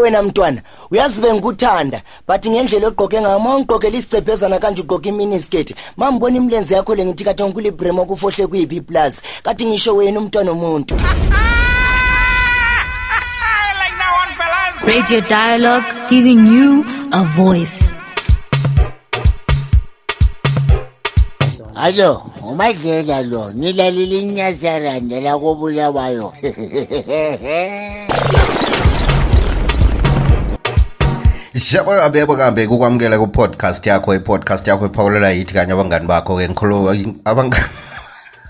wena mntwana uyazi bengikuthanda but ngendlela ogqoke ngayo ma ungigqokela isicebhezana kanje ugqoke iminisketi ma mbona imilenze yakho le ngithi kade ngikulibremo kufohle kuyi-b plus kati ngisho wena umntwana omuntu Radio Dialogue giving you a voice. Alo, umadlela lo, nilalile inyazaranda la kobulawayo. Siyabonga kabe kambe kukwamukela ku podcast yakho i podcast yakho iphawulela yithi kanye abangani bakho ke ngikhuluma abangani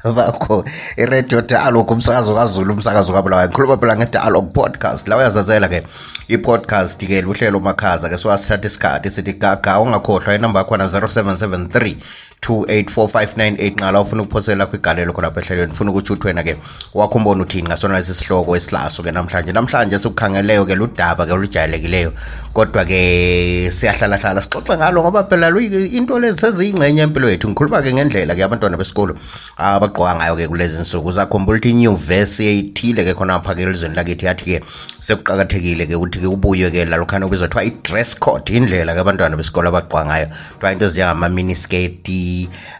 bakho i-radio dialogue umsakazo kaZulu umsakazo kabulawayo ngikhuluma phela nge-dialogue podcast la uyazazela ke i-podcast ke luhlelo makhaza ke siwasithatha isikhathi sithi gaga ungakhohlwa inamba yakhona 0773 089120828598 ngala ufuna ukuphosela kwigalelo khonapha ehlelweni funa ukuthi uthi wena-ke wakho umbona uthini ngasona lesi sihloko esilaso-ke namhlanje. Namhlanje sikukhangeleyo-ke ludaba-ke olujayelekileyo kodwa-ke siyahlalahlala sixoxe ngalo ngoba phela into lezi seziyingxenye empilo yethu. Ngikhuluma-ke ngendlela-ke abantwana besikolo abagqoka ngayo-ke kulezi nsuku uzakhumbula ukuthi inyuvesi eyithile-ke khonapha-ke elizweni lakithi yathi-ke sekuqakathekile-ke ukuthi-ke ubuye-ke ubizwa kuthiwa i-dress code indlela-ke abantwana besikolo abagqoka ngayo. Kuthiwa into ezinjengama-minisketi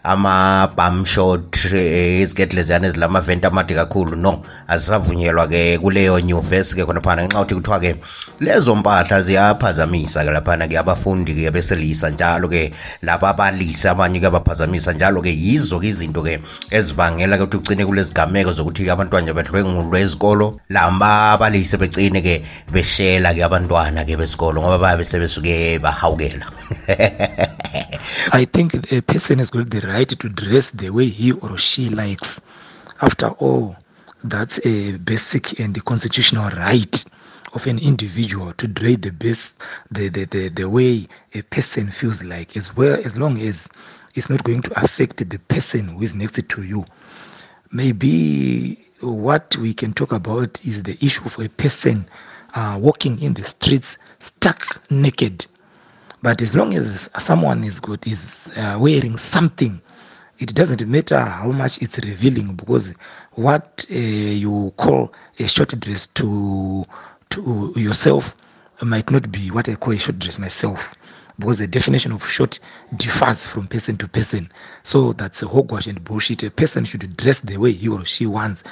ama-bum short eh, iziketi leziyana ezilamaventi amade kakhulu. No azisavunyelwa ke kuleyo nyuvesi ke khonaphana ngenxa yokuthi kuthiwa ke lezo mpahla ziyaphazamisa ke laphana ke abafundi ke beselisa njalo ke laba abalisi abanye ke abaphazamisa njalo ke yizo ke izinto ke ezibangela ke ukuthi ugcine kulezigameko zokuthi ke abantwana bedlwengulwe ezikolo. Lamba abalisi begcine ke beshela ke abantwana ke besikolo ngoba babe sebesuke bahawukela. I think a person has got the right to dress the way he or she likes. After all, that's a basic and constitutional right of an individual to dress the best the, the, the, the way a person feels like as well as long as it's not going to affect the person who is next to you. Maybe what we can talk about is the issue of a person uh, walking in the streets stuck naked but as long as someone is good is uh, wearing something it doesn't matter how much it's revealing because what uh, you call a short dress to to yourself might not be what i call a short dress myself because the definition of short differs from person to person. So that's a hogwash and bullshit. A person should dress the way he or she wants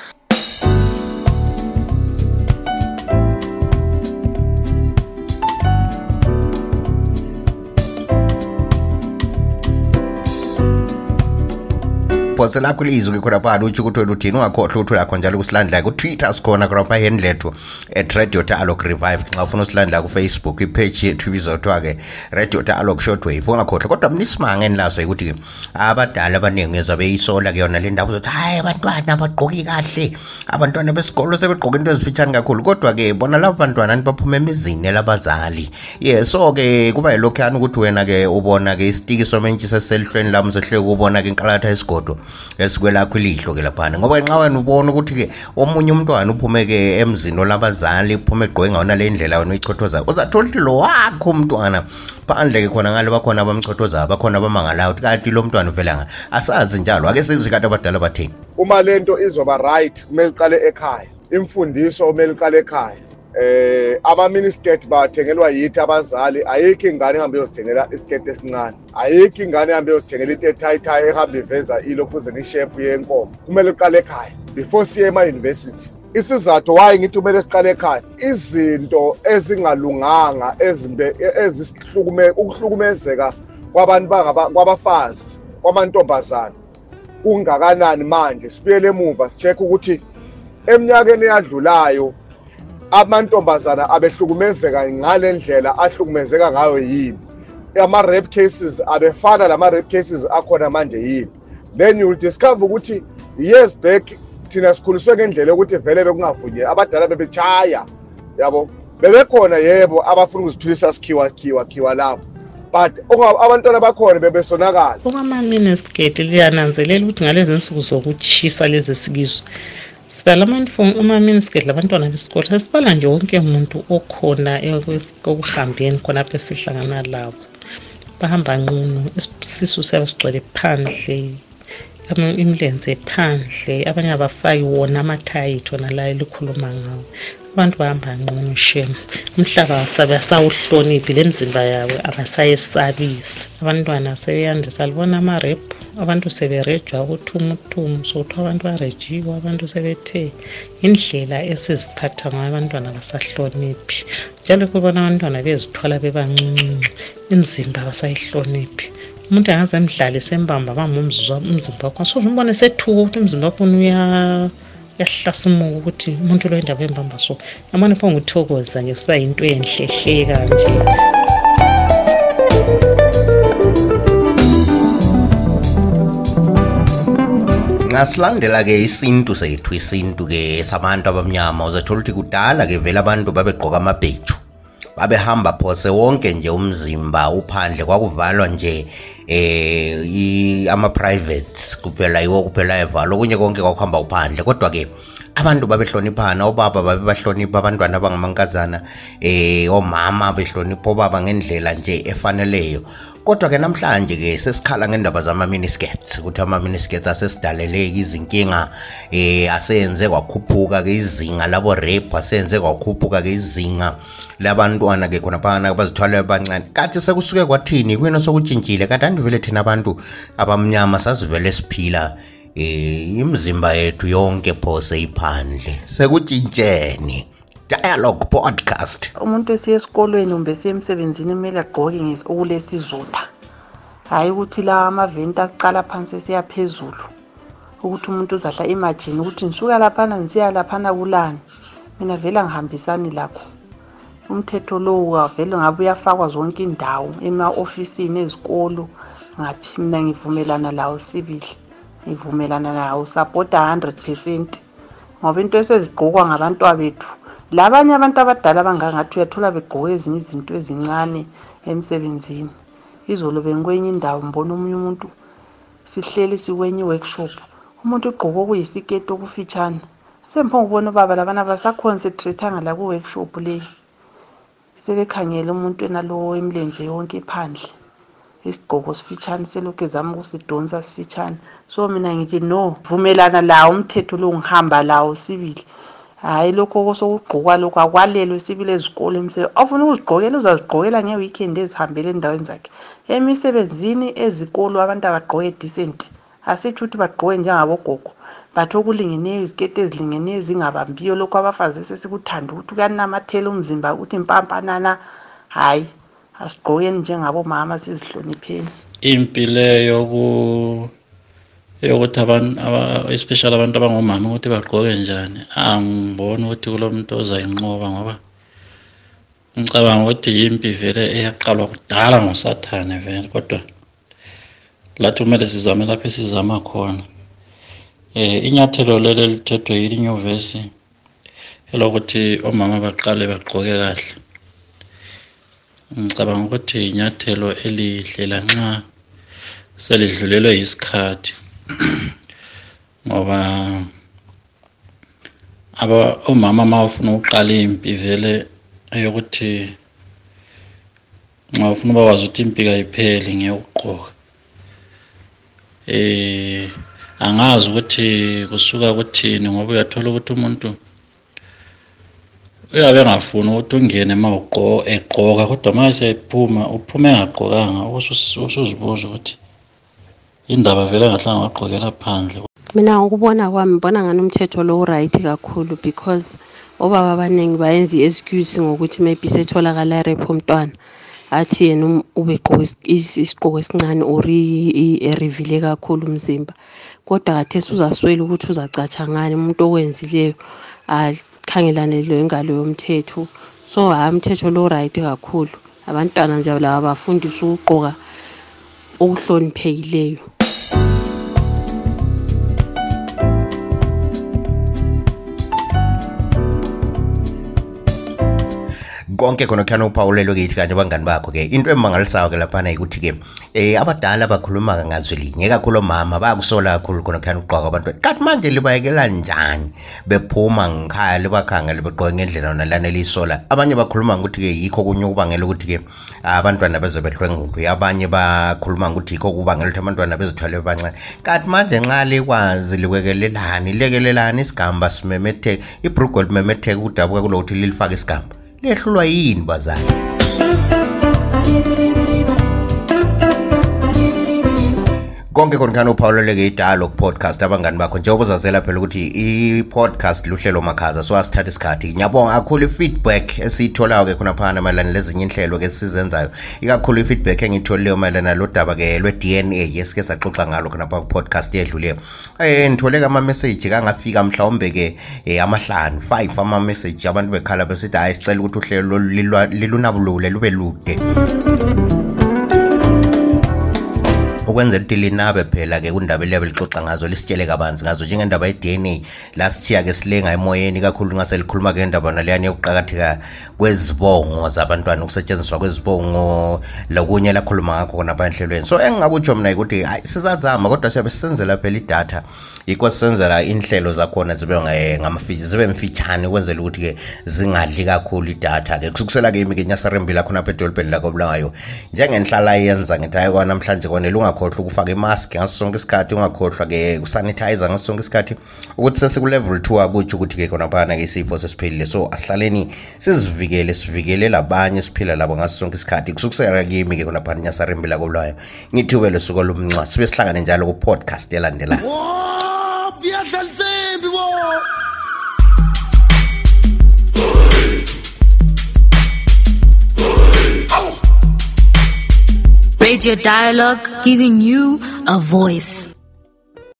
phose lakho lizwi ke khona phana utsho ukuthi wena uthini ungakhohlwa ukuthi lakho njalo kusilandela ku-twitter sikhona khona pha yeni lethu at radio dialogue revive. Xa ufuna usilandela kufacebook ipage yethu ibizwa kuthiwa ke radio dialogue shortwave. Ungakhohlwa kodwa mnisimanga enilaso ukuthi abadala abaningi uyezwa beyisola ke yona le ndaba uzothi hayi abantwana bagqoki kahle. Abantwana besikolo sebegqoke into ezifitshane kakhulu. Kodwa ke bona laba bantwana nibaphuma emizini elabazali ye so ke kuba yilokhuyana ukuthi wena ke ubona ke isitiki somentshisi siselihlweni lami sehleke ubona ke inkalatha esigodo esikwelakho ilihlo ke laphana. Ngoba nxa wena ubona ukuthi ke omunye umntwana uphume ke emzini olabazali uphume egqoke ngawona le ndlela wena uyichothozayo uzathola ukuthi lo wakho umntwana. Phandle ke khona ngale bakhona abamchothozayo bakhona abamangalayo ukuthi kanti lo mntwana uvelanga asazi njalo ake sizwe kade abadala bathini. Uma lento izoba right kumele iqale ekhaya. Imfundiso kumele iqale ekhaya. Eh ama miniskirt bathengelwa yithi abazali ayikho ingane ehambe yozithengela isiketi esincane. Ayikho ingane ehambe yozithengela into ethayithayi ehamba iveza ilokhuzeni ishepu yenkomo. Kumele iqale ekhaya before siye ema-university. Isizathu waye ngithi kumele siqale ekhaya izinto ezingalunganga ezimbe ezisihlukume ukuhlukumezeka kwabantu kwabafazi kwamantombazana kungakanani manje? Sibuyele emuva si-check ukuthi eminyakeni eyadlulayo amantombazana abehlukumezeka ngale ndlela ahlukumezeka ngayo yini. Ama-rape cases abefana lama-rape cases akhona manje yini. Then you'll discover ukuthi years back thina sikhuliswe ngendlela yokuthi vele bekungavunyelwe abadala bebetshaya yabo? Bebekhona yebo abafuna ukuziphilisa sikhiwa khiwa khiwa lapho. But abantwana bakhona bebesonakala. Okwama-minisketi liyananzelela ukuthi ngalezi nsuku zokutshisa lezi sikizwe sibala ama-minisketi labantwana besikolo sesibala nje wonke muntu okhona okuhambeni khonapho esihlangana labo bahamba nqunu isisu siyabe sigcwele phandle imilenze phandle abanye abafaki wona amathayithi wona la elikhuluma ngawo. Abantu bahamba nqushe umhlaba asabe asawuhloniphi le mzimba yabo abasayesabisi. Abantwana sebeyandisa libona amarephu abantu seberejwa ukuthumuthumu sokuthiwa abantu barejiwe abantu sebethe. Indlela esiziphatha ngayo abantwana abasahloniphi njalo kubona abantwana bezithwala bebancuncuncu imzimba abasayihloniphi. Umuntu angaze emdlalise embamba bamba umzimba wakho soze umbone sethuka ukuthi umzimba wakho uya yahlasimuka ukuthi umuntu lo indaba embamba so yabona pho nguthokoza nje kusiba yinto enhlehleka nje ngasilandela-ke isintu sethu isintu-ke sabantu abamnyama. Uzathola ukuthi kudala-ke vele abantu babegqoka amabheju babehamba phose wonke nje umzimba uphandle kwakuvalwa nje eh ama-privates kuphela yiwo kuphela evalwa okunye konke kwakuhamba uphandle. Kodwa-ke abantu babehloniphana obaba babebahlonipha abantwana abangamankazana eh omama behlonipha obaba ngendlela nje efaneleyo. Kodwa-ke namhlanje-ke sesikhala ngendaba zama-miniskets ukuthi ama-miniskets asesidaleleke izinkinga eh aseyenze kwakhuphuka-ke izinga labo-rape aseyenze kwakhuphuka-ke izinga labantwana-ke khonaphana bazithwale bancane kathi sekusuke kwathini kuyena sokutshintshile kanti andivele thina abantu abamnyama sazivele siphila eh imizimba yethu yonke phose iphandle. Sekutshintsheni dialogue podcast. Umuntu esiya esikolweni kumbe esiya emsebenzini kumele agqoke okulesizotha. Hhayi ukuthi la amaventi aqala phansi esiya phezulu. Ukuthi umuntu uzahla imagine ukuthi ngisuka laphana ngisiya laphana kulani. Mina vele angihambisani lakho. Umthetho lowu vele ngabe uyafakwa zonke indawo ema-ofisini ezikolo. Ngaphi? Mina ngivumelana lawo sibili. Ngivumelana nawo sapota 100 percent. Ngoba into esezigqokwa ngabantwabethu labanye abantu abadala abangangathi uyathola begqoke ezinye izinto ezincane emsebenzini. Izolo bengikwenye indawo mbona omunye umuntu sihleli sikwenye i-workshop umuntu ugqoke okuyisiketi okufitshane. Semphongubona ubaba labana basaconcentrate-anga la ku-workshop leyi. Sebekhangele umuntu enalowo emlenze yonke phandle isigqoko sifitshane selokhu ezama ukusidonsa sifitshane. So mina ngithi no vumelana lawo umthetho lo ngihamba lawo sibili. Hhayi lokho sokugqokwa lokhu akwalelwe sibili ezikolo emsebenzi ofuna ukuzigqokela uzazigqokela nge-weekend ezihambele endaweni zakhe. Emisebenzini ezikolo abantu abagqoke decent asitsho ukuthi bagqoke njengabogogo. But okulingeneyo iziketi ezilingeneyo ezingabambiyo lokhu abafazi esesikuthanda ukuthi kuyanamathela umzimba ukuthi mpampanana. Hhayi asigqokeni njengabomama sizihlonipheni. Impi leyo yokuthi especially abantu abangomama ukuthi bagqoke njani. Angiboni ukuthi kulo muntu ozayinqoba ngoba ngicabanga ukuthi yimpi vele eyaqalwa kudala ngosathane vele kodwa lathi kumele sizame lapho esizama khona. Eh inyathelo lelo lithethwe yile inyuvesi elokuthi omama baqale bagqoke kahle. Ngicabanga ukuthi inyathelo elihle lanxa selidlulelwe yisikhathi. ngoba aba omama uma ufuna ukuqala impi vele eyokuthi nxa ufuna bakwazi ukuthi impi kayipheli ngeyokugqoka eh angazi ukuthi kusuka kuthini ngoba uyathola ukuthi umuntu uyabe engafuni ukuthi ungene uma egqoka kodwa uma esephuma uphuma engagqokanga usuzibuza ukuthi indaba vele engahlanga wagqokela phandle. Mina ngokubona kwami ngibona ngani umthetho lo uright kakhulu because obaba abaningi bayenza i-excuse ngokuthi maybe setholakala irepho umntwana athi yena ubegqoke isigqoko esincane or erivile kakhulu umzimba. Kodwa kathesi uzaswela ukuthi uzacatsha ngani umuntu okwenzileyo akhangelane lengalo yomthetho so hayi umthetho lo right kakhulu. Abantwana nje laba bafundiswa ukugqoka okuhloniphekileyo konke khona kukhana uphawulelwe kithi kanye abangani bakho ke into emangalisayo ke laphana ukuthi ke eh abadala bakhuluma ngazwi linye kakhulu omama bayakusola kakhulu khona kukhana ukugqoka abantwana. Kanti manje libayekela njani? Bephuma ngikhaya libakhangele begqoke ngendlela yona lana eliyisola. Abanye bakhuluma ngokuthi ke yikho kunye ukubangela ukuthi ke abantwana beze behlwengulwe abanye bakhuluma ngokuthi yikho kubangela ukuthi abantwana bezithwale bancane kanti manje nxa likwazi likwekelelani lekelelani isigamba simemetheke ibhrugo limemetheke ukudabuka kulokuthi lilifake isigamba. Lehlulwa yini bazali? Konke khona khani uphawuleleke idalo ku-podcast abangani bakho? Njengoba uzazela phela ukuthi i-podcast luhlelo makhaza so asithatha isikhathi. Ngiyabonga kakhulu i-feedback esiyitholayo-ke khonaphana mayelana lezinye inhlelo-ke sizenzayo ikakhulu i-feedback engiyitholileyo mayelana lodaba-ke lwe-d n a esike saxoxa ngalo khonapha ku-podcast edluleyo um ngithole-ke ama-message kangafika mhlawumbe-ke um amahlanu five ama-message abantu bekhala besithi hhayi sicela ukuthi uhlelo lilunabulule lube lude. Ukwenzela ukuthi linabe phela-ke kundaba eliyabe lixoxa ngazo lisitshele kabanzi ngazo. Njengendaba ye-dna la sithiya-ke silenga emoyeni kakhulu ngase likhuluma-ke ngendaba naleyani yokuqakatheka kwezibongo zabantwana ukusetshenziswa kwezibongo lokunye lakhuluma ngakho khonapha enhlelweni. So engingakutsho mina ukuthi hayi sizazama kodwa siyabe sisenzela phela idatha. Yikho sisenzela inhlelo zakhona zibe ngamafishi zibe mfitshane ukwenzela ukuthi-ke zingadli kakhulu idatha-ke. Kusukusela-ke imi-ke nyasarembila khonapha edolobheni lakobulawayo njengenhlala yenza ngithi hayi kwanamhlanje kwanele ungakhohlwa ukufaka imask ngaso sonke isikhathi ungakhohlwa-ke usanitizer ngaso sonke isikhathi. Ukuthi sesikulevel two akutsho ukuthi-ke khonaphana-ke isifo sesiphelile. So asihlaleni sizivikele sivikele labanye siphila labo ngaso sonke isikhathi. Kusukusela kimi-ke khonaphana nyasarembila kobulawayo ngithiwe lusuku lomncwa sibe sihlangane njalo ku-podcast elandelayo Radio Dialogue giving you a voice.